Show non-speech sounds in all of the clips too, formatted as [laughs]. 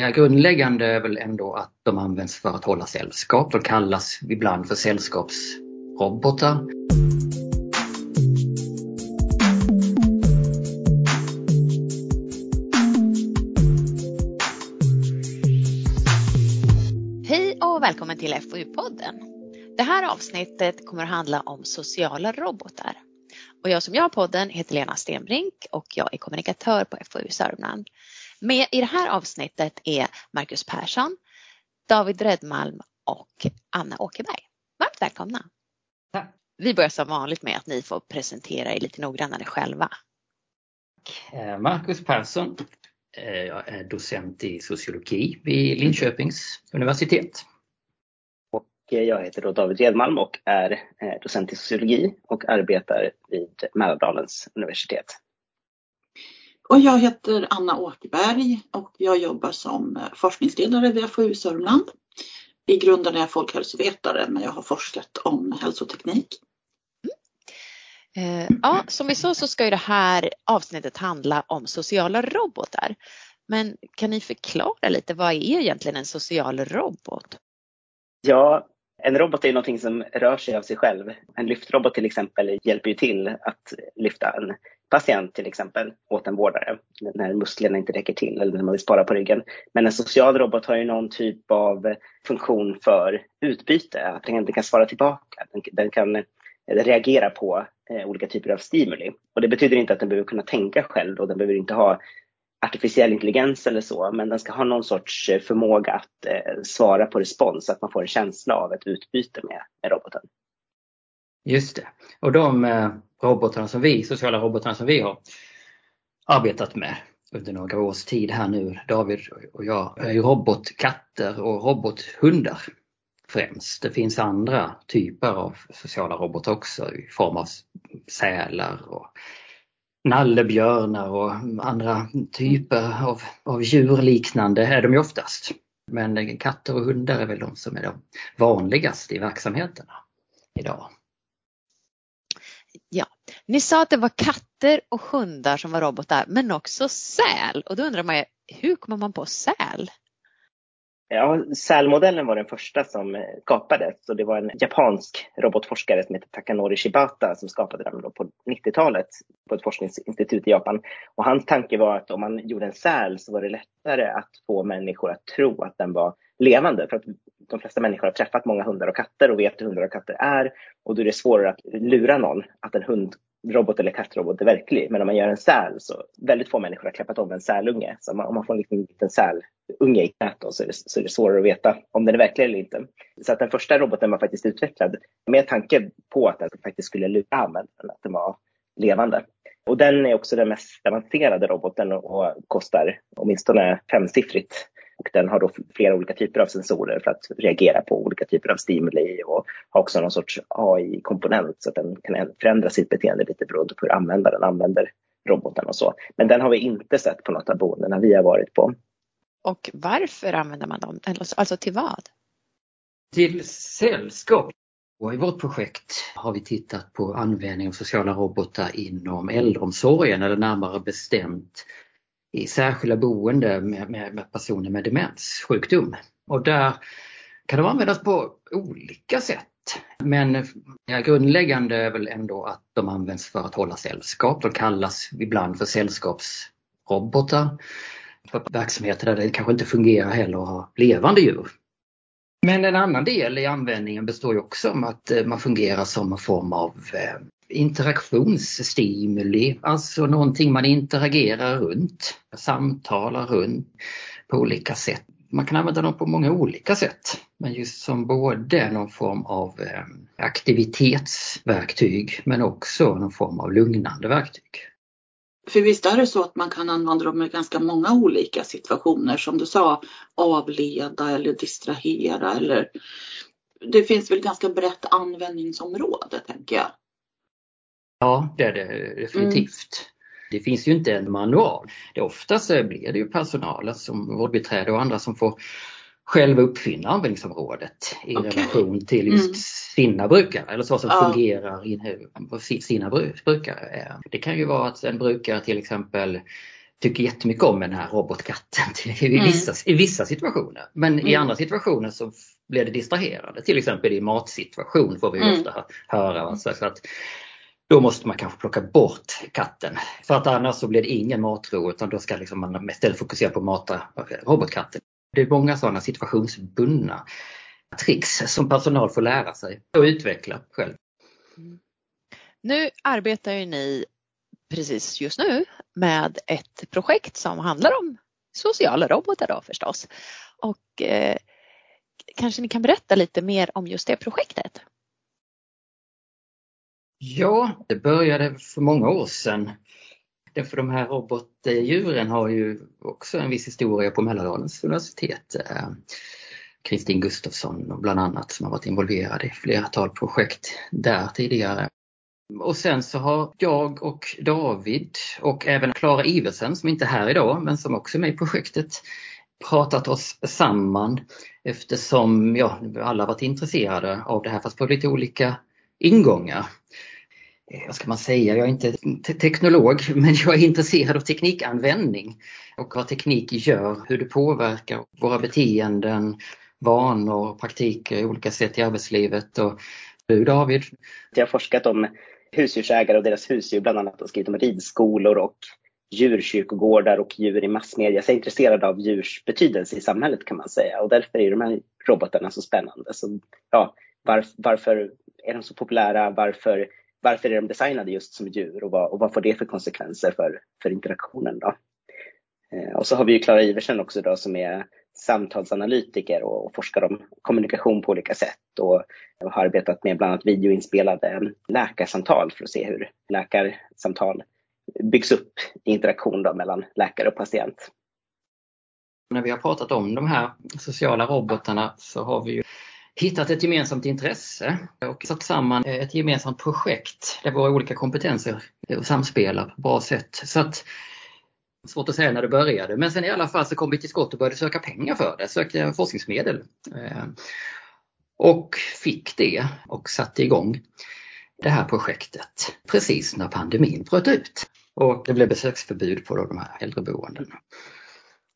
Ja, grundläggande är väl ändå att de används för att hålla sällskap. De kallas ibland för sällskapsrobotar. Hej och välkommen till FoU-podden. Det här avsnittet kommer att handla om sociala robotar. Och jag som gör podden heter Lena Stenbrink och jag är kommunikatör på FoU Sörmland. Med i det här avsnittet är Marcus Persson, David Redmalm och Anna Åkerberg. Varmt välkomna! Tack. Vi börjar som vanligt med att ni får presentera er lite noggrannare själva. Eh, Marcus Persson. Eh, Jag är docent i sociologi vid Linköpings universitet. Och jag heter då David Redmalm och är eh, docent i sociologi och arbetar vid Mälardalens universitet. Och jag heter Anna Åkerberg och jag jobbar som forskningsledare vid FoU Sörmland. I grunden är jag folkhälsovetare men jag har forskat om hälsoteknik. Eh, Ja, som vi sa så ska ju det här avsnittet handla om sociala robotar. Men kan ni förklara lite, vad är egentligen en social robot? Ja, en robot är någonting som rör sig av sig själv. En lyftrobot till exempel hjälper ju till att lyfta en patient till exempel åt en vårdare när musklerna inte räcker till eller när man vill spara på ryggen. Men en social robot har ju någon typ av funktion för utbyte, att den kan svara tillbaka. Den, den kan eh, reagera på eh, olika typer av stimuli. Och det betyder inte att den behöver kunna tänka själv och den behöver inte ha artificiell intelligens eller så, men den ska ha någon sorts eh, förmåga att eh, svara på respons, så att man får en känsla av ett utbyte med, med roboten. Just det. Och de eh, robotarna som vi, sociala robotarna som vi har arbetat med under några års tid här nu, David och jag, är ju robotkatter och robothundar främst. Det finns andra typer av sociala robotar också i form av sälar och nallebjörnar och andra typer av, av djurliknande är de ju oftast. Men katter och hundar är väl de som är de vanligaste i verksamheterna idag. Ja, ni sa att det var katter och hundar som var robotar, men också säl. Och då undrar man ju, hur kommer man på säl? Ja, sälmodellen var den första som eh, skapades och det var en japansk robotforskare som heter Takanori Shibata som skapade den då på 90-talet på ett forskningsinstitut i Japan. Och hans tanke var att om man gjorde en säl så var det lättare att få människor att tro att den var levande. För att de flesta människor har träffat många hundar och katter och vet hur hundar och katter är. Och då är det svårare att lura någon att en hund robot eller kattrobot är verklig. Men om man gör en säl så väldigt få människor har klappat om en sälunge. Så om man får en liten, liten sälunge i knät så, är det, så är det svårare att veta om den är verklig eller inte. Så att den första roboten var faktiskt utvecklad med tanke på att den faktiskt skulle lura användaren, att den var levande. Och den är också den mest avancerade roboten och kostar åtminstone femsiffrigt och den har då flera olika typer av sensorer för att reagera på olika typer av stimuli och har också någon sorts AI-komponent så att den kan förändra sitt beteende lite beroende på hur användaren använder roboten och så. Men den har vi inte sett på något av boendena vi har varit på. Och varför använder man dem? Alltså till vad? Till sällskap. Och I vårt projekt har vi tittat på användning av sociala robotar inom äldreomsorgen eller närmare bestämt i särskilda boende med, med, med personer med demenssjukdom. Och där kan de användas på olika sätt. Men ja, grundläggande är väl ändå att de används för att hålla sällskap. De kallas ibland för sällskapsrobotar. För verksamheter där det kanske inte fungerar heller att ha levande djur. Men en annan del i användningen består ju också om att eh, man fungerar som en form av eh, interaktionsstimuli, alltså någonting man interagerar runt, samtalar runt på olika sätt. Man kan använda dem på många olika sätt, men just som både någon form av eh, aktivitetsverktyg men också någon form av lugnande verktyg. För visst är det så att man kan använda dem i ganska många olika situationer, som du sa, avleda eller distrahera eller det finns väl ganska brett användningsområde tänker jag. Ja, det är det definitivt. Mm. Det finns ju inte en manual. Det oftast blir det ju personalen som vårdbiträde och andra som får själva uppfinna användningsområdet i okay. relation till just mm. sina brukare eller så som ja. fungerar på sina brukare. Det kan ju vara att en brukare till exempel tycker jättemycket om den här robotkatten [laughs] i, mm. vissa, i vissa situationer. Men mm. i andra situationer så blir det distraherande. Till exempel i matsituation får vi mm. ofta höra. Så att då måste man kanske plocka bort katten. För att annars så blir det ingen matro utan då ska liksom man istället fokusera på att mata robotkatten. Det är många sådana situationsbundna tricks som personal får lära sig och utveckla själv. Mm. Nu arbetar ju ni precis just nu med ett projekt som handlar om sociala robotar då förstås. Och eh, kanske ni kan berätta lite mer om just det projektet? Ja, det började för många år sedan. För de här robotdjuren har ju också en viss historia på Mälardalens universitet. Eh, Kristin Gustafsson bland annat som har varit involverad i flertal projekt där tidigare. Och sen så har jag och David och även Klara Iversen som inte är här idag men som också är med i projektet pratat oss samman eftersom ja, alla varit intresserade av det här fast på lite olika ingångar. Eh, vad ska man säga, jag är inte teknolog [laughs] men jag är intresserad av teknikanvändning och vad teknik gör, hur det påverkar våra beteenden, vanor, praktiker i olika sätt i arbetslivet. Och du David? Jag har forskat om husdjursägare och deras husdjur bland annat och skrivit om ridskolor och djurkyrkogårdar och djur i massmedia. Så jag är intresserad av djurs betydelse i samhället kan man säga och därför är de här robotarna så spännande. Så, ja, var, varför är de så populära? Varför, varför är de designade just som djur och vad, och vad får det för konsekvenser för, för interaktionen? Då? Eh, och så har vi ju Klara Iversen också då som är samtalsanalytiker och forskar om kommunikation på olika sätt och har arbetat med bland annat videoinspelade läkarsamtal för att se hur läkarsamtal byggs upp i interaktion då mellan läkare och patient. När vi har pratat om de här sociala robotarna så har vi ju hittat ett gemensamt intresse och satt samman ett gemensamt projekt där våra olika kompetenser samspelar på ett bra sätt. Så att Svårt att säga när det började men sen i alla fall så kom vi till skott och började söka pengar för det, sökte forskningsmedel. Eh, och fick det och satte igång det här projektet precis när pandemin bröt ut. Och det blev besöksförbud på de här äldreboendena.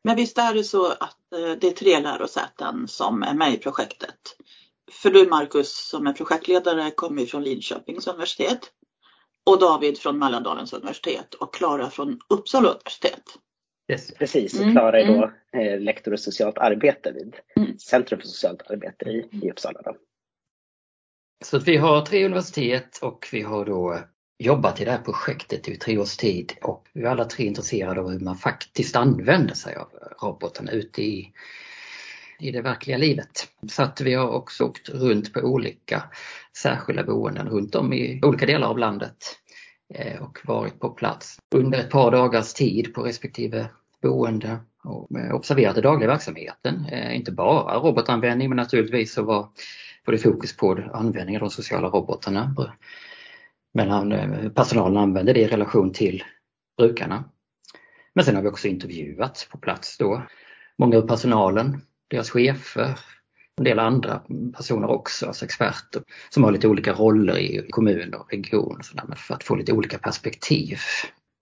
Men visst är det så att eh, det är tre lärosäten som är med i projektet? För du Marcus som är projektledare kommer från Linköpings universitet och David från Mälardalens universitet och Klara från Uppsala universitet. Yes. Precis, och mm, Klara är då mm. eh, lektor i socialt arbete vid mm. Centrum för socialt arbete i, i Uppsala. Då. Så vi har tre universitet och vi har då jobbat i det här projektet i tre års tid och vi är alla tre intresserade av hur man faktiskt använder sig av robotarna ute i, i det verkliga livet. Så att vi har också åkt runt på olika särskilda boenden runt om i olika delar av landet eh, och varit på plats under ett par dagars tid på respektive boende och observerat den dagliga verksamheten. Eh, inte bara robotanvändning men naturligtvis så var, både det fokus på användningen av de sociala robotarna. Mellan eh, personalen använder det i relation till brukarna. Men sen har vi också intervjuat på plats då många ur personalen, deras chefer, en del andra personer också, alltså experter som har lite olika roller i kommun och region och sådär, för att få lite olika perspektiv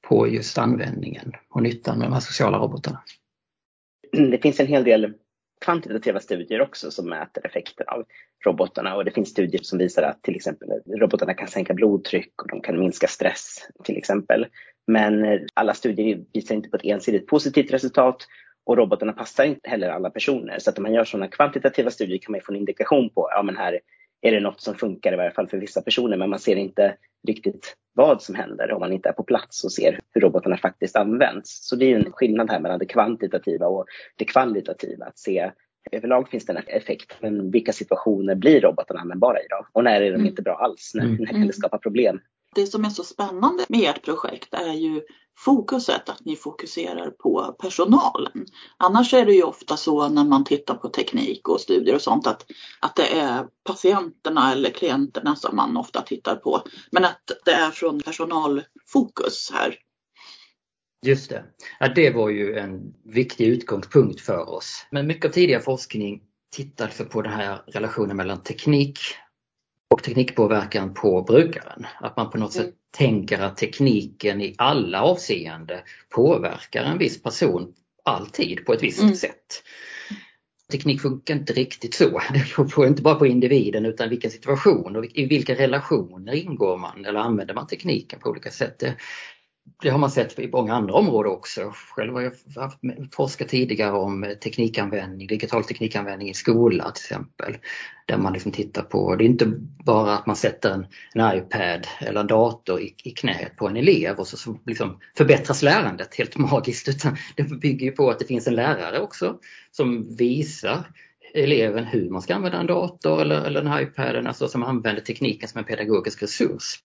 på just användningen och nyttan med de här sociala robotarna. Mm, det finns en hel del kvantitativa studier också som mäter effekten av robotarna och det finns studier som visar att till exempel robotarna kan sänka blodtryck och de kan minska stress till exempel. Men eh, alla studier visar inte på ett ensidigt positivt resultat och robotarna passar inte heller alla personer. Så att om man gör sådana kvantitativa studier kan man få en indikation på, ja men här är det något som funkar i varje fall för vissa personer, men man ser inte riktigt vad som händer om man inte är på plats och ser hur robotarna faktiskt används. Så det är en skillnad här mellan det kvantitativa och det kvalitativa. Att se överlag finns det en effekt, men vilka situationer blir robotarna användbara i då? Och när är de mm. inte bra alls? När, mm. när kan det skapa problem? Det som är så spännande med ert projekt är ju fokuset, att ni fokuserar på personalen. Annars är det ju ofta så när man tittar på teknik och studier och sånt att, att det är patienterna eller klienterna som man ofta tittar på. Men att det är från personalfokus här. Just det. Ja, det var ju en viktig utgångspunkt för oss. Men mycket av tidigare forskning tittade på den här relationen mellan teknik och teknikpåverkan på brukaren. Att man på något sätt mm. tänker att tekniken i alla avseenden påverkar en viss person alltid på ett visst mm. sätt. Teknik funkar inte riktigt så. [laughs] Det beror inte bara på individen utan vilken situation och i vilka relationer ingår man eller använder man tekniken på olika sätt. Det det har man sett i många andra områden också. Själv har jag forskat tidigare om eh, teknikanvändning, digital teknikanvändning i skolan till exempel. Där man liksom tittar på, det är inte bara att man sätter en, en iPad eller en dator i, i knät på en elev och så, så liksom förbättras lärandet helt [laughs] magiskt utan det bygger på att det finns en lärare också som visar eleven hur man ska använda en dator eller, eller en iPad, alltså som använder tekniken som en pedagogisk resurs.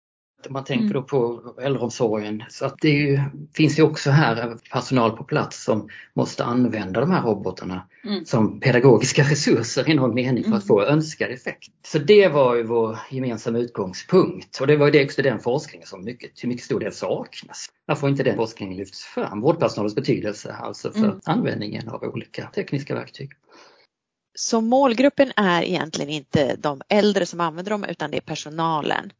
Man tänker mm. då på äldreomsorgen så att det ju, finns ju också här personal på plats som måste använda de här robotarna mm. som pedagogiska [laughs] resurser i någon mening för att få mm. önskad effekt. Så det var ju vår gemensamma utgångspunkt och det var ju också den forskningen som mycket, till mycket stor del saknas. Varför inte den forskningen lyfts fram? Vårdpersonalens betydelse alltså för mm. användningen av olika tekniska verktyg. Så målgruppen är egentligen inte de äldre som använder dem utan det är personalen?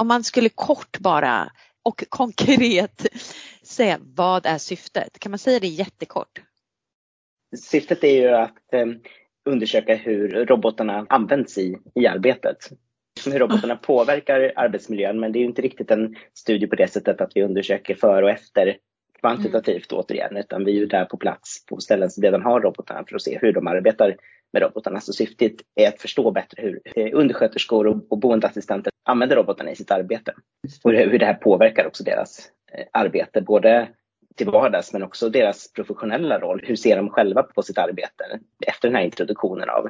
Om man skulle kort bara och konkret säga vad är syftet? Kan man säga det jättekort? Syftet är ju att eh, undersöka hur robotarna används i, i arbetet. Hur robotarna påverkar arbetsmiljön men det är inte riktigt en studie på det sättet att vi undersöker före och efter kvantitativt mm. återigen utan vi är ju där på plats på ställen som redan har robotarna för att se hur de arbetar med robotarna. Så syftet är att förstå bättre hur undersköterskor och, boendeassistenter använder robotarna i sitt arbete. Och hur det här påverkar också deras eh, arbete, både till vardags men också deras professionella roll. Hur ser de själva på sitt arbete efter den här introduktionen av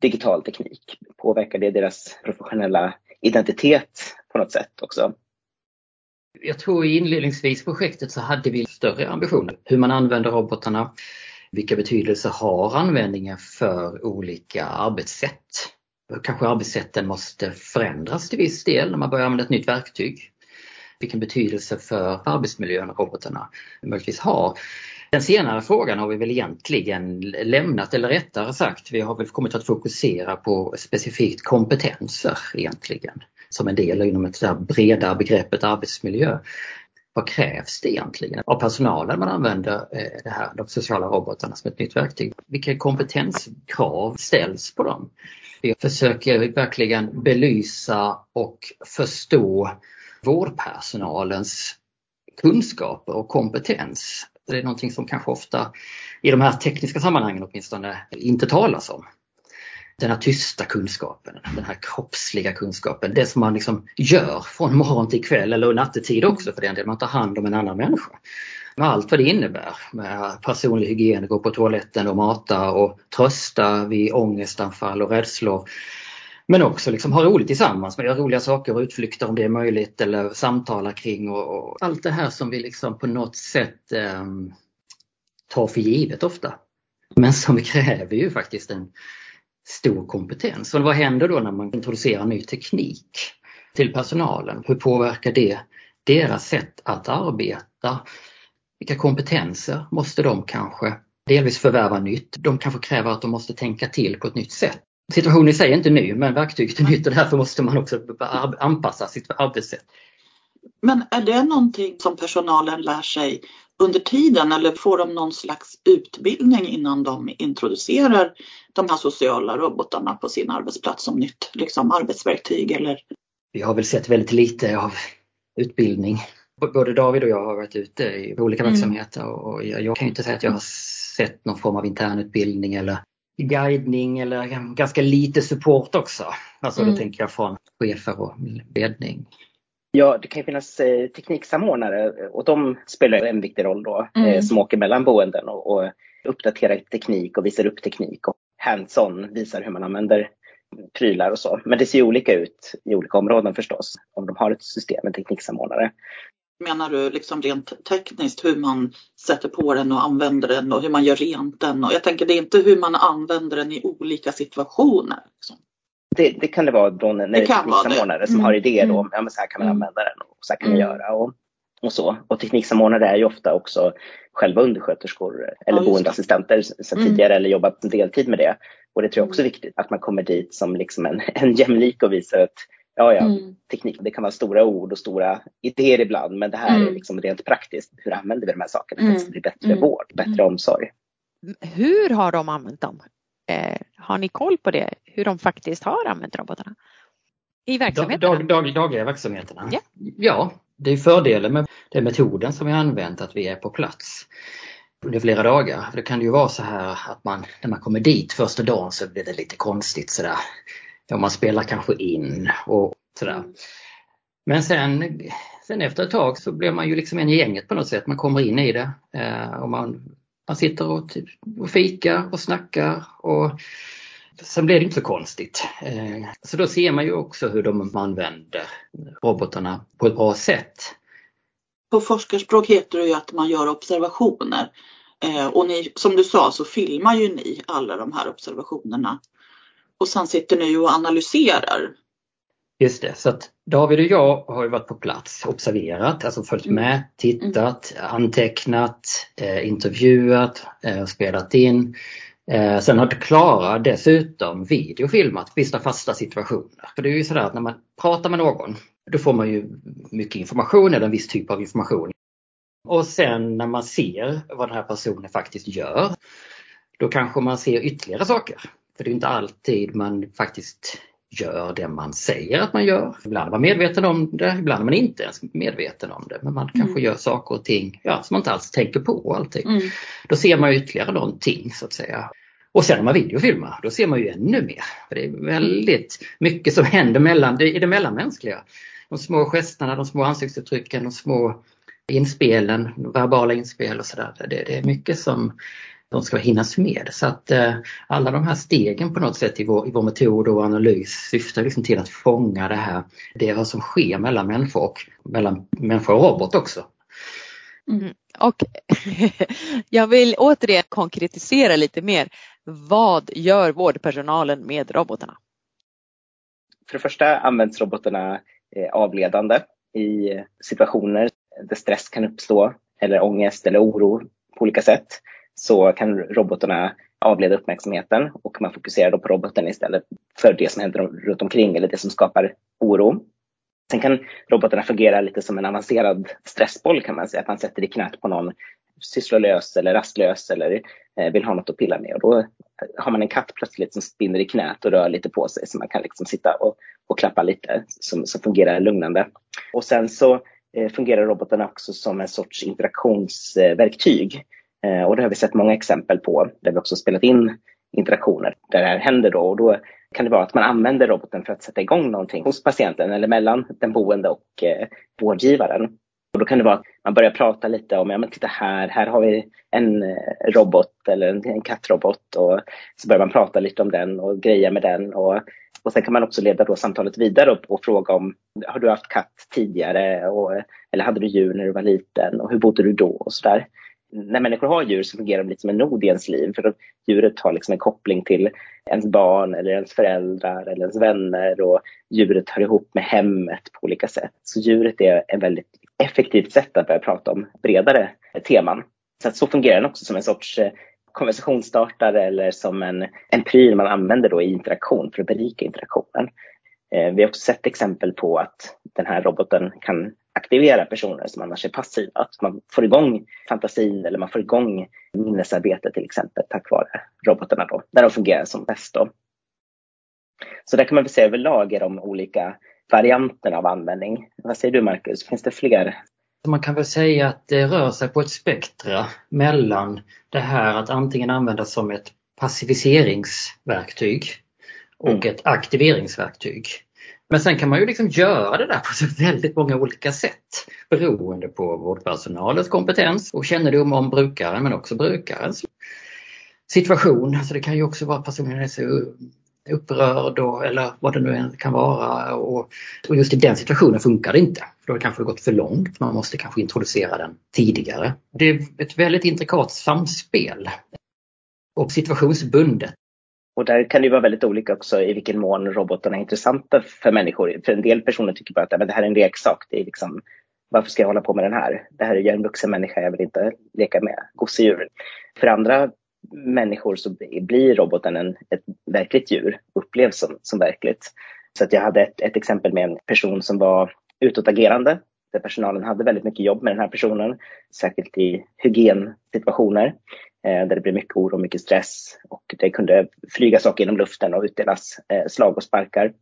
digital teknik? Påverkar det deras professionella identitet på något sätt också? Jag tror inledningsvis i projektet så hade vi större ambitioner. Hur man använder robotarna, vilka betydelser har användningen för olika arbetssätt? Kanske arbetssätten måste förändras till viss del när man börjar använda ett nytt verktyg. Vilken betydelse för arbetsmiljön robotarna möjligtvis har. Den senare frågan har vi väl egentligen lämnat, eller rättare sagt, vi har väl kommit att fokusera på specifikt kompetenser egentligen som en del inom ett breda bredare begreppet arbetsmiljö vad krävs det egentligen av personalen man använder eh, det här, de sociala robotarna som ett nytt verktyg? Vilka kompetenskrav ställs på dem? Vi försöker verkligen belysa och förstå vårdpersonalens kunskaper och kompetens. Det är någonting som kanske ofta i de här tekniska sammanhangen åtminstone inte talas om den här tysta kunskapen, den här kroppsliga kunskapen. Det som man liksom gör från morgon till kväll eller nattetid också för den delen. Man tar hand om en annan människa. Med allt vad det innebär med personlig hygien, gå på toaletten och mata och trösta vid ångestanfall och rädslor. Men också liksom ha roligt tillsammans, med roliga saker och utflykter om det är möjligt eller samtala kring och, och allt det här som vi liksom på något sätt eh, tar för givet ofta. Men som kräver ju faktiskt en stor kompetens. Och vad händer då när man introducerar ny teknik till personalen? Hur påverkar det deras sätt att arbeta? Vilka kompetenser måste de kanske delvis förvärva nytt? De kanske kräver att de måste tänka till på ett nytt sätt. Situationen i sig är inte ny men verktyget är nytt och därför måste man också anpassa sitt arbetssätt. Men är det någonting som personalen lär sig under tiden eller får de någon slags utbildning innan de introducerar de här sociala robotarna på sin arbetsplats som nytt liksom, arbetsverktyg? Eller? Vi har väl sett väldigt lite av utbildning. Både David och jag har varit ute i olika mm. verksamheter och jag kan ju inte säga att jag har sett någon form av internutbildning eller guidning eller ganska lite support också. Alltså mm. då tänker jag från chefer och ledning. Ja, det kan ju finnas eh, tekniksamordnare och de spelar en viktig roll då mm. eh, som åker mellan boenden och, och uppdaterar teknik och visar upp teknik och hands-on visar hur man använder prylar och så. Men det ser ju olika ut i olika områden förstås om de har ett system med tekniksamordnare. Menar du liksom rent tekniskt hur man sätter på den och använder den och hur man gör rent den? Och jag tänker det är inte hur man använder den i olika situationer. Liksom. Det, det, kan det vara det är tekniksamordnare som mm. har idéer då, mm. ja men så här kan man mm. använda den och så här kan man mm. göra. Och och så. Och tekniksamordnare är ju ofta också själva undersköterskor eller Ja, boendeassistenter sedan Mm. tidigare eller jobbat deltid med det. Och det tror jag också är viktigt, att man kommer dit som liksom en, [laughs] en jämlik och visar att ja, ja, Mm. teknik, det kan vara stora ord och stora idéer ibland, men det här är Mm. liksom rent praktiskt. Hur använder vi de här sakerna för Mm. att det ska bli bättre Mm. vård, bättre Mm. omsorg? Hur har de använt dem? Eh, har ni koll på det? Hur de faktiskt har använt robotarna? I Dag, verksamheterna? dag, dag, dagliga verksamheterna? Ja. ja, det är fördelen med den metoden som vi har använt att vi är på plats under flera dagar. För det kan ju vara så här att man när man kommer dit första dagen så blir det lite konstigt sådär. Ja, man spelar kanske in och sådär. Men sen, sen efter ett tag så blir man ju liksom en i gänget på något sätt. Man kommer in i det eh, och man, man sitter och, typ, och fikar och snackar och sen blir det inte så konstigt. Eh, så då ser man ju också hur de använder robotarna på ett bra sätt. På forskarspråk heter det ju att man gör observationer. Eh, och ni, som du sa så filmar ju ni alla de här observationerna. Och sen sitter ni och analyserar. Just det, så att David och jag har ju varit på plats, observerat, alltså följt Mm. med, tittat, antecknat, eh, intervjuat, spelat in. Eh, sen har Klara dessutom videofilmat vissa fasta situationer. För det är ju sådär att när man pratar med någon, då får man ju mycket information eller en viss typ av information. Och sen när man ser vad den här personen faktiskt gör, då kanske man ser ytterligare saker. För det är inte alltid man faktiskt gör det man säger att man gör. Ibland är man medveten om det, ibland är man inte ens medveten om det. Men man kanske Mm. gör saker och ting ja, som man inte alls tänker på alltid. Mm. Då ser man ytterligare någonting så att säga. Och sen när man videofilmar, då ser man ju ännu mer. För det är väldigt mycket som händer mellan, i det mellanmänskliga. De små gesterna, de små ansiktsuttrycken, de små inspelen, verbala inspel och sådär. Det, det är mycket som de ska hinnas med. Så att eh, alla de här stegen på något sätt i vår, i vår metod och analys syftar liksom till att fånga det här, det är vad som sker mellan människor och mellan människa och robot också. Och [laughs] jag vill återigen konkretisera lite mer. Vad gör vårdpersonalen med robotarna? För det första används robotarna eh, avledande i situationer där stress kan uppstå eller ångest eller oro på olika sätt. Så kan robotarna avleda uppmärksamheten och man fokuserar då på roboten istället för det som händer runt omkring eller det som skapar oro. Sen kan robotarna fungera lite som en avancerad stressboll kan man säga. Att man sätter i knät på någon sysslolös eller rastlös eller eh, vill ha något att pilla med. Och då har man en katt plötsligt som spinner i knät och rör lite på sig så man kan liksom sitta och, och klappa lite som, som fungerar lugnande. Och sen så eh, fungerar robotarna också som en sorts interaktionsverktyg. Eh, och det har vi sett många exempel på där vi också spelat in interaktioner där det här händer då. Och då kan det vara att man använder roboten för att sätta igång någonting hos patienten eller mellan den boende och eh, vårdgivaren. Och då kan det vara att man börjar prata lite om, ja men titta här, här har vi en eh, robot eller en, en kattrobot och så börjar man prata lite om den och greja med den. Och, och sen kan man också leda då samtalet vidare och, och fråga om, har du haft katt tidigare? Och, eller hade du djur när du var liten? Och hur bodde du då? Och sådär. När människor har djur så fungerar de lite som en nod i ens liv. För då, djuret har liksom en koppling till ens barn eller ens föräldrar eller ens vänner. Och djuret hör ihop med hemmet på olika sätt. Så djuret är ett väldigt effektivt sätt att börja prata om bredare teman. Så, att så fungerar den också som en sorts eh, konversationsstartare eller som en, en pryl man använder då i interaktion för att berika interaktionen. Eh, vi har också sett exempel på att den här roboten kan aktivera personer som annars är passiva. Att man får igång fantasin eller man får igång minnesarbete till exempel tack vare robotarna då, där de fungerar som bäst. Då. Så där kan man väl säga överlag är de olika varianterna av användning. Vad säger du Marcus, finns det fler? Man kan väl säga att det rör sig på ett spektra mellan det här att antingen användas som ett passiviseringsverktyg och Mm. ett aktiveringsverktyg. Men sen kan man ju liksom göra det där på så väldigt många olika sätt beroende på vårdpersonalens kompetens och kännedom om brukaren men också brukarens situation. Så det kan ju också vara personen är så upprörd och, eller vad det nu än kan vara. Och, och just i den situationen funkar det inte. För då har det kanske gått för långt. Man måste kanske introducera den tidigare. Det är ett väldigt intrikat samspel och situationsbundet. Och där kan det vara väldigt olika också i vilken mån robotarna är intressanta för människor. För en del personer tycker bara att men det här är en leksak. Det är liksom varför ska jag hålla på med den här? Det här är ju en vuxen människa, jag vill inte leka med gosedjur. För andra människor så blir roboten en, ett verkligt djur, upplevs som, som verkligt. Så att jag hade ett, ett exempel med en person som var utåtagerande, där personalen hade väldigt mycket jobb med den här personen, särskilt i hygiensituationer Eh, där det blev mycket oro och mycket stress och det kunde flyga saker genom luften och utdelas eh, slag och sparkar.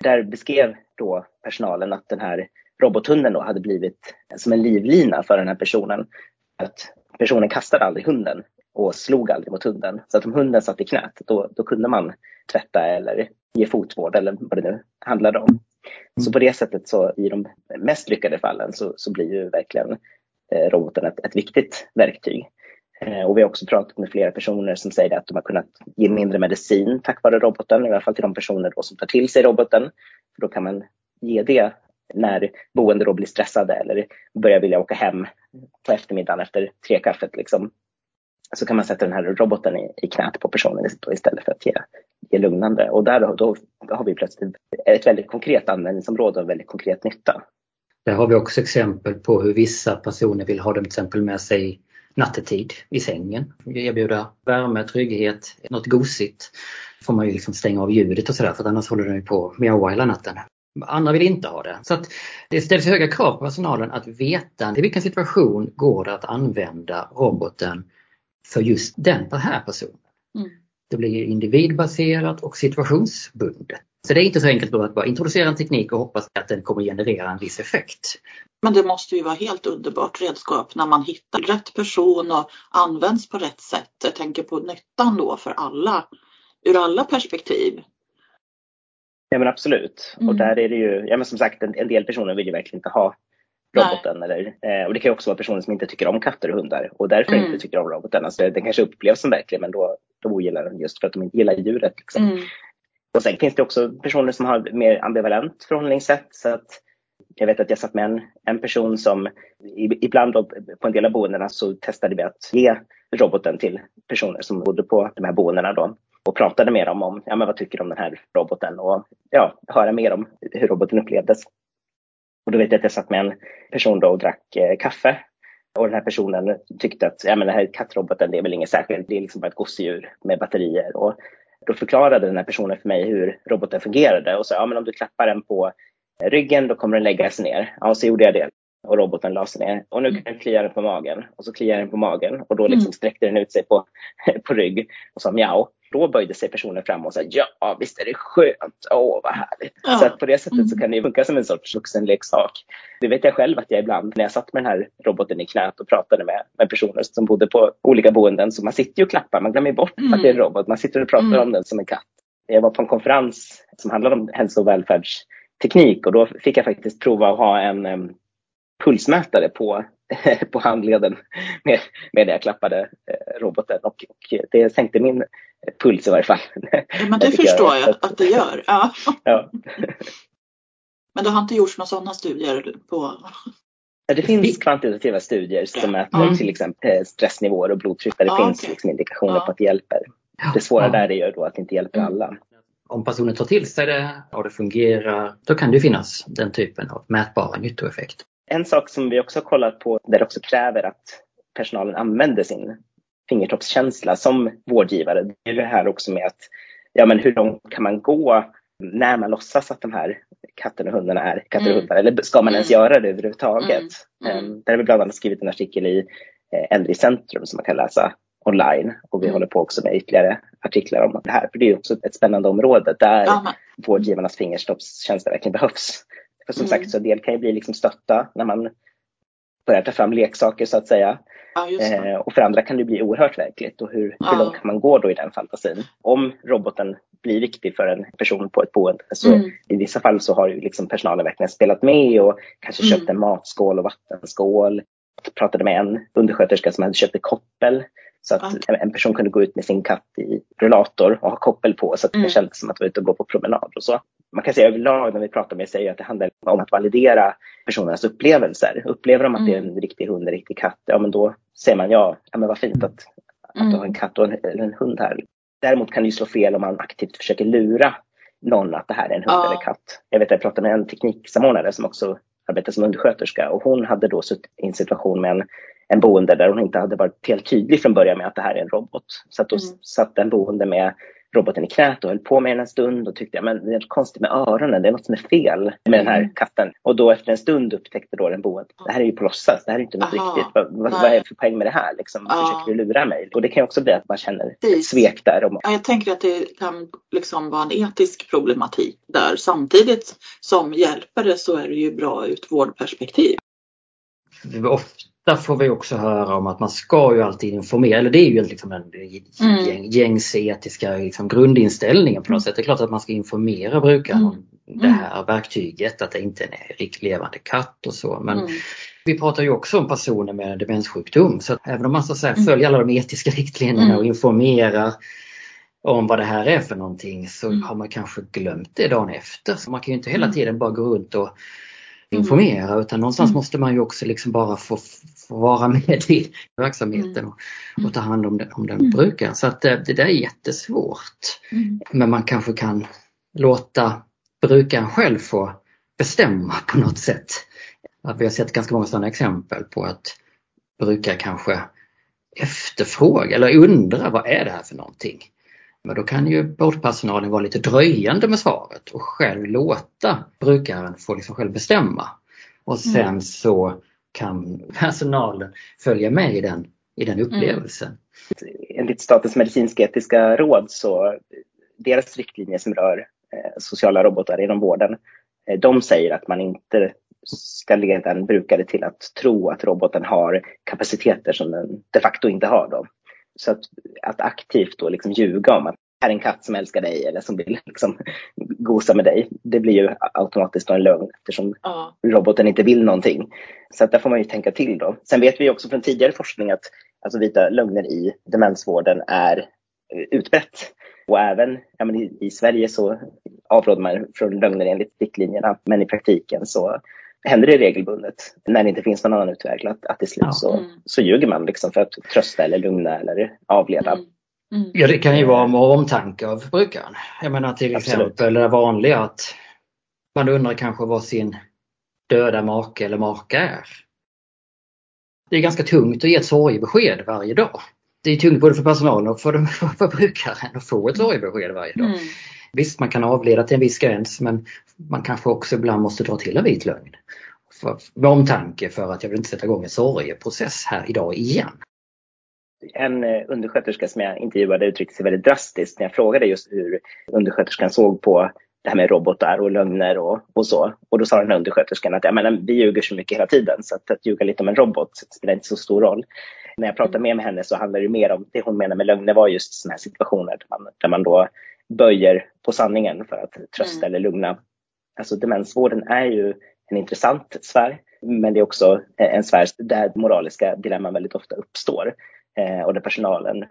Där beskrev då personalen att den här robothunden då hade blivit som en livlina för den här personen. Att personen kastade aldrig hunden och slog aldrig mot hunden. Så att om hunden satt i knät, då, då kunde man tvätta eller ge fotvård eller vad det nu handlade om. Så på det sättet så i de mest lyckade fallen så, så blir ju verkligen eh, roboten ett, ett viktigt verktyg. Eh, och vi har också pratat med flera personer som säger att de har kunnat ge mindre medicin tack vare roboten, i alla fall till de personer som tar till sig roboten. För då kan man ge det när boende då blir stressade eller börjar vilja åka hem på eftermiddagen efter trekaffet. Liksom. Så kan man sätta den här roboten i, i knät på personen istället för att ge, ge lugnande. Och där då, då har vi plötsligt ett väldigt konkret användningsområde och väldigt konkret nytta. Där har vi också exempel på hur vissa personer vill ha dem till exempel med sig nattetid i sängen. Erbjuda värme, trygghet, något gosigt. får man ju liksom stänga av ljudet och sådär för annars håller den ju på att mjaua hela natten. Andra vill inte ha det. Så det ställs höga krav på personalen att veta i vilken situation går det att använda roboten för just den här personen. Mm. Det blir individbaserat och situationsbundet. Så det är inte så enkelt att bara introducera en teknik och hoppas att den kommer generera en viss effekt. Men det måste ju vara helt underbart redskap när man hittar rätt person och används på rätt sätt. Jag tänker på nyttan då för alla, ur alla perspektiv. Ja men absolut. Mm. Och där är det ju, ja men som sagt en, en del personer vill ju verkligen inte ha roboten. Eller, eh, och det kan ju också vara personer som inte tycker om katter och hundar och därför mm. inte tycker om roboten. Alltså, den kanske upplevs som verklig men då, då ogillar den just för att de inte gillar djuret. Liksom. Mm. Och sen finns det också personer som har mer ambivalent förhållningssätt. Så att jag vet att jag satt med en, en person som ibland då, på en del av boendena så testade vi att ge roboten till personer som bodde på de här boendena då och pratade med dem om ja, men vad tycker du om den här roboten och ja, höra mer om hur roboten upplevdes. Och då vet jag att jag satt med en person då och drack eh, kaffe och den här personen tyckte att ja, men den här kattroboten det är väl inget särskilt, det är liksom bara ett gosedjur med batterier. Och då förklarade den här personen för mig hur roboten fungerade och sa ja, men om du klappar den på ryggen då kommer den lägga sig ner. Ja, så gjorde jag det och roboten la sig ner. Och nu kan den klia den på magen och så kliar den på magen och då liksom mm. sträckte den ut sig på, [laughs] på rygg och sa mjau. Då böjde sig personen fram och sa ja visst är det skönt, åh vad härligt. Ja. Så att på det sättet så kan det funka som en sorts vuxenleksak. Det vet jag själv att jag ibland när jag satt med den här roboten i knät och pratade med, med personer som bodde på olika boenden så man sitter ju och klappar, man glömmer bort mm. att det är en robot, man sitter och pratar mm. om den som en katt. Jag var på en konferens som handlade om hälso och välfärdsteknik och då fick jag faktiskt prova att ha en um, pulsmätare på, [laughs] på handleden med, med jag klappade eh, roboten och, och, det sänkte min puls i varje fall. Men [laughs] det förstår jag, jag att det gör. Ja. ja. [laughs] Men det har inte gjorts några sådana studier på det finns kvantitativa studier som mäter mm. till exempel stressnivåer och blodtryck där det ja, finns okay. liksom indikationer ja. på att det hjälper. Det svåra ja. där är ju då att det inte hjälper mm. alla. Om personen tar till sig det och det fungerar, då kan det finnas den typen av mätbara nyttoeffekt. En sak som vi också har kollat på där det också kräver att personalen använder sin fingertoppskänsla som vårdgivare, det är det här också med att ja, men hur långt kan man gå när man låtsas att de här katterna och hundarna är katter och mm. hundar? Eller ska man ens mm. göra det överhuvudtaget? Mm. Mm. Där har vi bland annat skrivit en artikel i eh, Äldre i centrum som man kan läsa online och vi mm. håller på också med ytterligare artiklar om det här. För det är också ett spännande område där ja, vårdgivarnas fingertoppskänsla verkligen behövs. För som mm. sagt, så en del kan ju bli liksom stötta när man börjar ta fram leksaker så att säga. Ja, eh, och för andra kan det bli oerhört verkligt. Och hur, ja. hur långt kan man gå då i den fantasin? Om roboten blir viktig för en person på ett boende så mm. i vissa fall så har ju liksom personalen verkligen spelat med och kanske mm. köpt en matskål och vattenskål. Jag pratade med en undersköterska som hade köpt ett koppel så att okay. en person kunde gå ut med sin katt i rullator och ha koppel på så att det mm. kändes som att vara ute och gå på promenad och så. Man kan säga överlag när vi pratar med sig att det handlar om att validera personernas upplevelser. Upplever de att mm. det är en riktig hund, en riktig katt, ja men då säger man ja, ja men vad fint att, att mm. du har en katt och en, eller en hund här. Däremot kan det ju slå fel om man aktivt försöker lura någon att det här är en hund ja. eller katt. Jag vet att jag pratade med en tekniksamordnare som också arbetade som undersköterska och hon hade då suttit i en situation med en, en boende där hon inte hade varit helt tydlig från början med att det här är en robot. Så att då mm. satt en boende med roboten i knät och höll på med den en stund och tyckte att det är något konstigt med öronen, det är något som är fel med den här mm. katten. Och då efter en stund upptäckte då den boende, det här är ju på låtsas, det här är inte något Aha, riktigt. Vad, vad, vad, är det för poäng med det här? Liksom, ja. Försöker du lura mig? Och det kan ju också bli att man känner ett svek där. Ja, jag tänker att det kan liksom vara en etisk problematik där. Samtidigt som hjälpare så är det ju bra ur ett vårdperspektiv. Där får vi också höra om att man ska ju alltid informera, eller det är ju liksom en mm. gängs etiska liksom grundinställningen på något sätt. Det är klart att man ska informera brukaren mm. om det här verktyget, att det inte är en riktigt levande katt och så. Men mm. vi pratar ju också om personer med demenssjukdom så även om man så att säga mm. följer alla de etiska riktlinjerna och mm. informerar om vad det här är för någonting så mm. har man kanske glömt det dagen efter. Så man kan ju inte hela tiden bara gå runt och Mm. Informera mm. utan någonstans mm. måste man ju också liksom bara få, få vara med i [laughs] verksamheten och, och ta hand om den, om den mm. brukaren. Så att det, eh, det där är jättesvårt. Mm. Men man kanske kan låta brukaren själv få bestämma på något sätt. vi har sett ganska många sådana exempel på att brukare kanske efterfrågar eller undrar vad är det här för någonting? Men då kan ju vårdpersonalen vara lite dröjande med svaret och själv låta brukaren få liksom själv bestämma. Och sen mm. så kan personalen följa med i den, i den upplevelsen. Mm. Enligt Statens medicinsk-etiska råd så deras riktlinjer som rör eh, sociala robotar inom vården, eh, de säger att man inte ska leda en brukare till att tro att roboten har kapaciteter som den de facto inte har. Då. Så att, att aktivt då liksom ljuga om att här är en katt som älskar dig eller som vill liksom [laughs] gosa med dig. Det blir ju automatiskt en lögn eftersom ja. roboten inte vill någonting. Så att där får man ju tänka till då. Sen vet vi också från tidigare forskning att alltså vita lögner i demensvården är utbrett. Och även ja, men i, i Sverige så avråder man från lögner enligt riktlinjerna men i praktiken så händer det regelbundet när det inte finns någon annan utväg. Att, att till slut så, mm. så ljuger man liksom för att trösta eller lugna eller avleda. Mm. Mm. Ja det kan ju vara med omtanke av brukaren. Jag menar till Absolut. exempel det vanliga att man undrar kanske vad sin döda make eller maka är. Det är ganska tungt att ge ett sorgebesked varje dag. Det är tungt både för personalen och för, [laughs] för brukaren att få ett sorgebesked varje dag. Mm. Visst, man kan avleda till en viss gräns men man kanske också ibland måste dra till en vit lögn. För, med omtanke för att jag vill inte sätta igång en sorgeprocess här idag igen. En eh, undersköterska som jag intervjuade uttryckte sig väldigt drastiskt när jag frågade just hur undersköterskan såg på det här med robotar och lögner och, och så. Och då sa den här undersköterskan att ja, men, vi ljuger så mycket hela tiden så att, att ljuga lite om en robot spelar inte så stor roll. När jag pratade med henne så handlar det mer om, det hon menar med lögner var just sådana här situationer där man, där man då böjer på sanningen för att trösta mm. eller lugna. Alltså demensvården är ju en intressant sfär, men det är också en sfär där moraliska dilemman väldigt ofta uppstår eh, och där personalen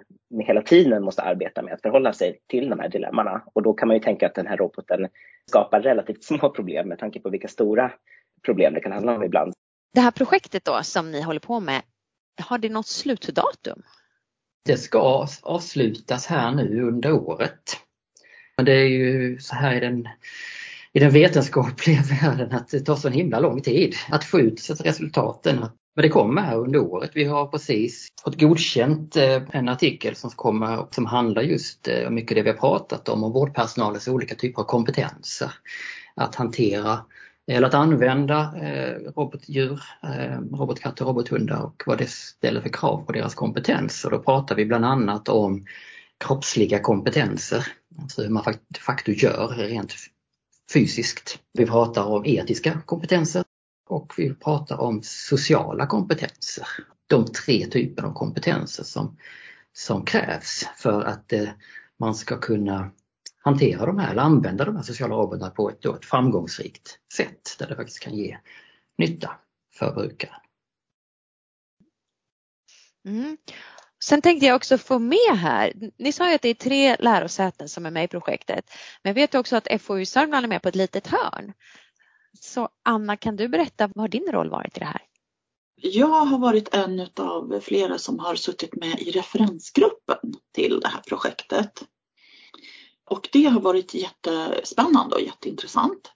hela tiden måste arbeta med att förhålla sig till de här dilemmana. Och då kan man ju tänka att den här roboten skapar relativt [laughs] små problem med tanke på vilka stora problem det kan handla om ibland. Det här projektet då som ni håller på med, har det något slutdatum? Det ska avslutas här nu under året. Men det är ju så här i den, i den vetenskapliga [laughs] världen att det tar så himla lång tid att få ut resultaten. Men det kommer här under året. Vi har precis fått godkänt eh, en artikel som kommer som handlar just eh, om mycket det vi har pratat om, om vårdpersonalens olika typer av kompetenser. Att hantera eller att använda eh, robotdjur, robotkatter och robothundar och vad det ställer för krav på deras kompetens. Och då pratar vi bland annat om kroppsliga kompetenser, alltså hur man de facto gör rent fysiskt. Vi pratar om etiska kompetenser och vi pratar om sociala kompetenser. De tre typerna av kompetenser som, som krävs för att eh, man ska kunna hantera de här eller använda de här sociala robotarna på ett, ett framgångsrikt sätt där det faktiskt kan ge nytta för brukaren. Mm. Sen tänkte jag också få med här, ni sa ju att det är tre lärosäten som är med i projektet, men jag vet också att FoU Sörmland är med på ett litet hörn. Så Anna, kan du berätta vad har din roll varit i det här? Jag har varit en av flera som har suttit med i referensgruppen till det här projektet. Och det har varit jättespännande och jätteintressant.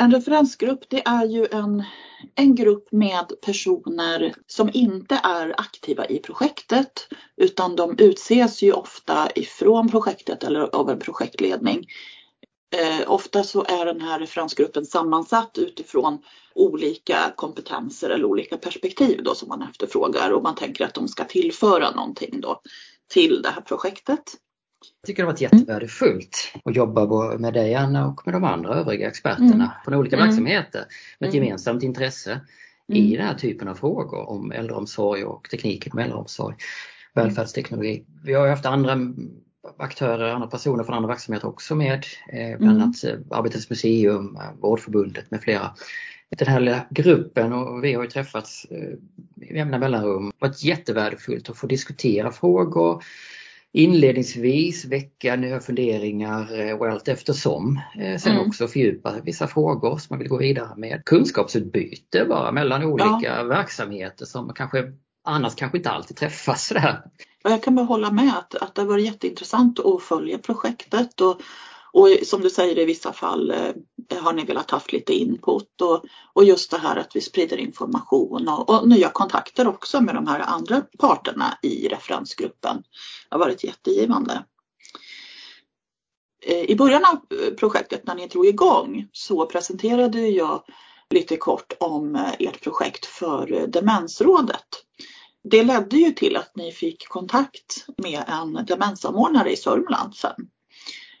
En referensgrupp det är ju en, en grupp med personer som inte är aktiva i projektet utan de utses ju ofta ifrån projektet eller av en projektledning. Eh, ofta så är den här referensgruppen sammansatt utifrån olika kompetenser eller olika perspektiv då som man efterfrågar och man tänker att de ska tillföra någonting då till det här projektet. Jag tycker det har varit jättevärdefullt att jobba med dig Anna och med de andra övriga experterna mm. från olika mm. verksamheter med ett mm. gemensamt intresse mm. i den här typen av frågor om äldreomsorg och tekniken med äldreomsorg, välfärdsteknologi. Vi har haft andra aktörer, andra personer från andra verksamheter också med, eh, bland mm. annat eh, Arbetets museum, eh, Vårdförbundet med flera. Den här lilla gruppen och vi har ju träffats i jämna mellanrum. Det har varit jättevärdefullt att få diskutera frågor, inledningsvis väcka nya funderingar och allt eftersom. Sen mm. också fördjupa vissa frågor som man vill gå vidare med. Kunskapsutbyte bara mellan olika ja. verksamheter som kanske annars kanske inte alltid träffas sådär. Jag kan bara hålla med att, att det har varit jätteintressant att följa projektet och, och som du säger i vissa fall eh, har ni velat haft lite input och, och just det här att vi sprider information och, och, nya kontakter också med de här andra parterna i referensgruppen. Det har varit jättegivande. Eh, I början av eh, projektet när ni drog igång så presenterade jag lite kort om eh, ert projekt för Demensrådet det ledde ju till att ni fick kontakt med en demenssamordnare i Sörmland sen.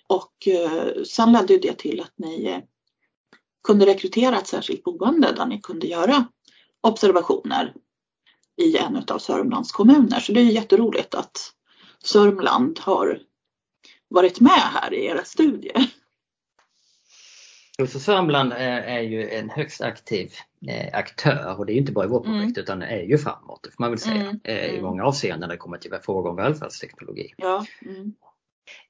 Och sen ledde det till att ni kunde rekrytera ett särskilt boende där ni kunde göra observationer i en av Sörmlands kommuner. Så det är jätteroligt att Sörmland har varit med här i era studier. Så Sörmland är ju en högst aktiv eh, aktör och det är inte bara i vårt projekt mm. utan är ju framåt, får man väl säga, mm. Eh, i mm. många avseenden när det kommer till frågor om välfärdsteknologi. Ja. Mm.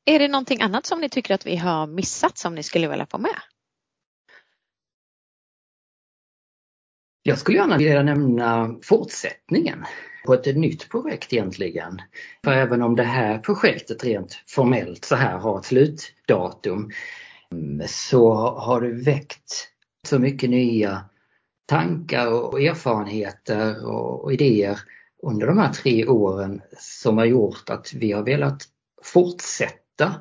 Är det någonting annat som ni tycker att vi har missat som ni skulle vilja få med? Jag skulle gärna vilja nämna fortsättningen på ett nytt projekt egentligen. För även om det här projektet rent formellt så här har ett slutdatum så har det väckt så mycket nya tankar och erfarenheter och idéer under de här tre åren som har gjort att vi har velat fortsätta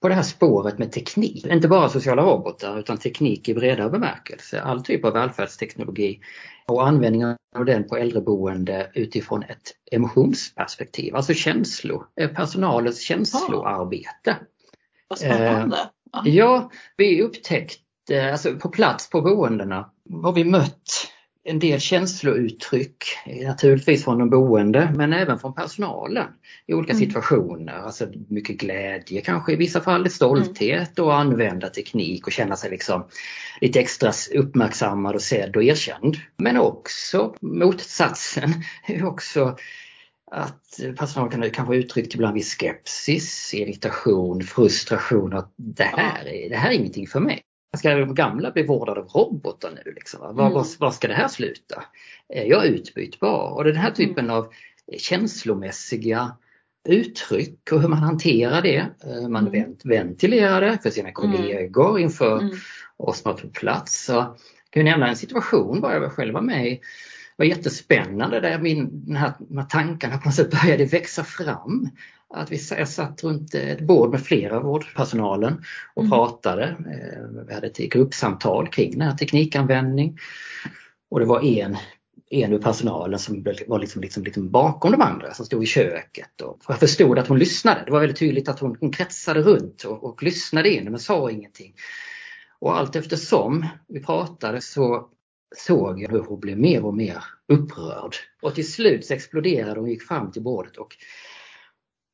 på det här spåret med teknik. Inte bara sociala robotar utan teknik i bredare bemärkelse. All typ av välfärdsteknologi och användningen av den på äldreboende utifrån ett emotionsperspektiv, alltså känslo, personalens känsloarbete. Vad spännande! Ja, vi upptäckte, alltså på plats på boendena har vi mött en del känslouttryck, naturligtvis från de boende men även från personalen i olika mm. situationer. Alltså mycket glädje kanske i vissa fall, stolthet och använda teknik och känna sig liksom lite extra uppmärksammad och sedd och erkänd. Men också motsatsen, [laughs] också att personalen kan kanske uttryckt ibland viss skepsis, irritation, frustration att det här, är, det här är ingenting för mig. Ska de gamla bli vårdade av robotar nu? Liksom? Var, mm. var, var, ska det här sluta? Är jag utbytbar? Och den här typen mm. av känslomässiga uttryck och hur man hanterar det. Eh, man mm. ventilerar det för sina mm. kollegor inför mm. oss som är på plats. Så jag kan nämna en situation bara jag själv var med i var jättespännande där min, den här, de här tankarna på något sätt började växa fram. Att vi satt runt ett bord med flera vårdpersonalen och mm. pratade. Eh, vi hade ett gruppsamtal kring den här teknikanvändning. Och det var en, en ur personalen som var liksom, liksom, liksom bakom de andra som stod i köket. Och jag förstod att hon lyssnade. Det var väldigt tydligt att hon, hon kretsade runt och, och lyssnade in men sa ingenting. Och allt eftersom vi pratade så såg jag hur hon blev mer och mer upprörd. Och till slut så exploderade hon och gick fram till bordet och,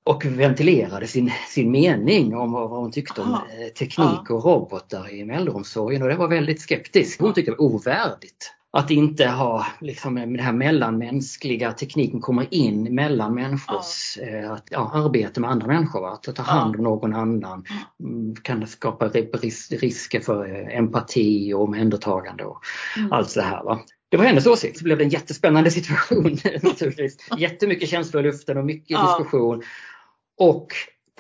och ventilerade sin, sin mening om vad hon tyckte om Aha. Eh, teknik och robotar i äldreomsorgen och det var väldigt skeptisk. Hon tyckte det var ovärdigt att inte ha liksom, den här mellanmänskliga tekniken kommer in mellan människors ja. eh, ja, arbete med andra människor. Att, ta hand om någon annan mm, kan skapa ris risker för eh, empati och omhändertagande och mm. allt så här. Va? Det var hennes åsikt. Så blev det en jättespännande situation [laughs] naturligtvis. Jättemycket känslor i luften och mycket ja. diskussion. Och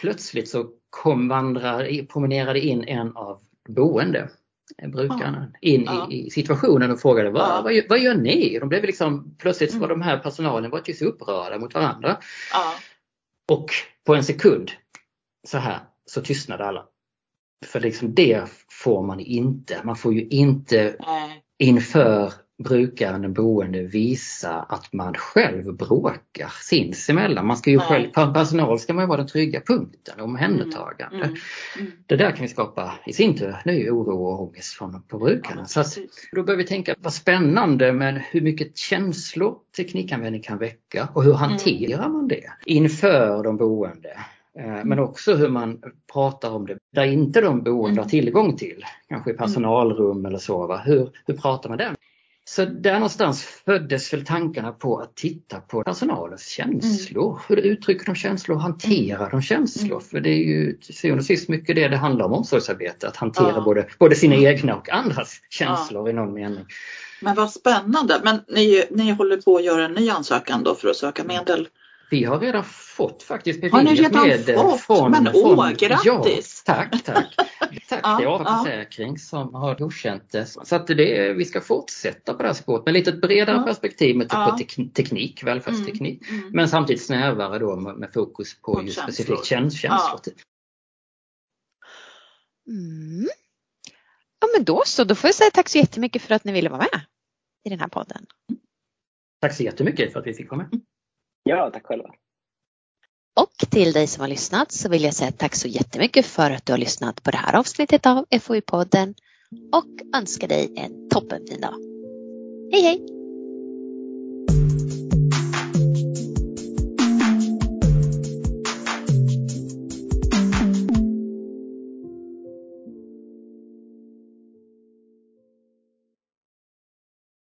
plötsligt så kom vandrar, promenerade in en av boende brukarna in ja. i, i, situationen och frågade vad, ja. vad, vad, gör ni? De blev liksom, plötsligt var mm. de här personalen var så upprörda mot varandra. Ja. Och på en sekund så här så tystnade alla. För liksom det får man inte. Man får ju inte inför brukaren, den boende, visa att man själv bråkar sinsemellan. Man ska ju själv, personal ska man ju vara den trygga punkten, omhändertagande. Mm. Mm. Mm. Det där kan vi skapa i sin tur ny oro och ångest från, på brukarna. Ja, så att, då bör vi tänka, vad spännande men hur mycket känslor teknikanvändning kan väcka och hur hanterar man det inför de boende? Eh, men också hur man pratar om det där inte de boende har tillgång till, kanske i personalrum eller så. Va? Hur, hur pratar man där? Så där någonstans föddes väl tankarna på att titta på personalens känslor. Mm. Hur uttrycker de känslor och hanterar de känslor? Mm. För det är ju till syvende och sist mycket det det handlar om omsorgsarbete, att hantera ja. både, både sina egna och andras känslor ja. i någon mening. Men vad spännande! Men ni, ni håller på att göra en ny ansökan då för att söka medel? Vi har redan fått faktiskt beviljat medel fått? från... Men åh, grattis! Ja, tack, tack! tack, ja, det är AFA Försäkring som har godkänt det. Så att det, vi ska fortsätta på det här spåret med lite bredare ja. perspektiv med ja. på teknik, välfärdsteknik. Mm, mm. Men samtidigt snävare då med, med fokus på, på just specifikt känslor. Ja. Mm. ja men då så, då får jag säga tack så jättemycket för att ni ville vara med i den här podden. Tack så jättemycket för att vi fick vara med. Ja, tack själva. Och till dig som har lyssnat så vill jag säga tack så jättemycket för att du har lyssnat på det här avsnittet av FoU-podden och önska dig en toppenfin dag. Hej hej!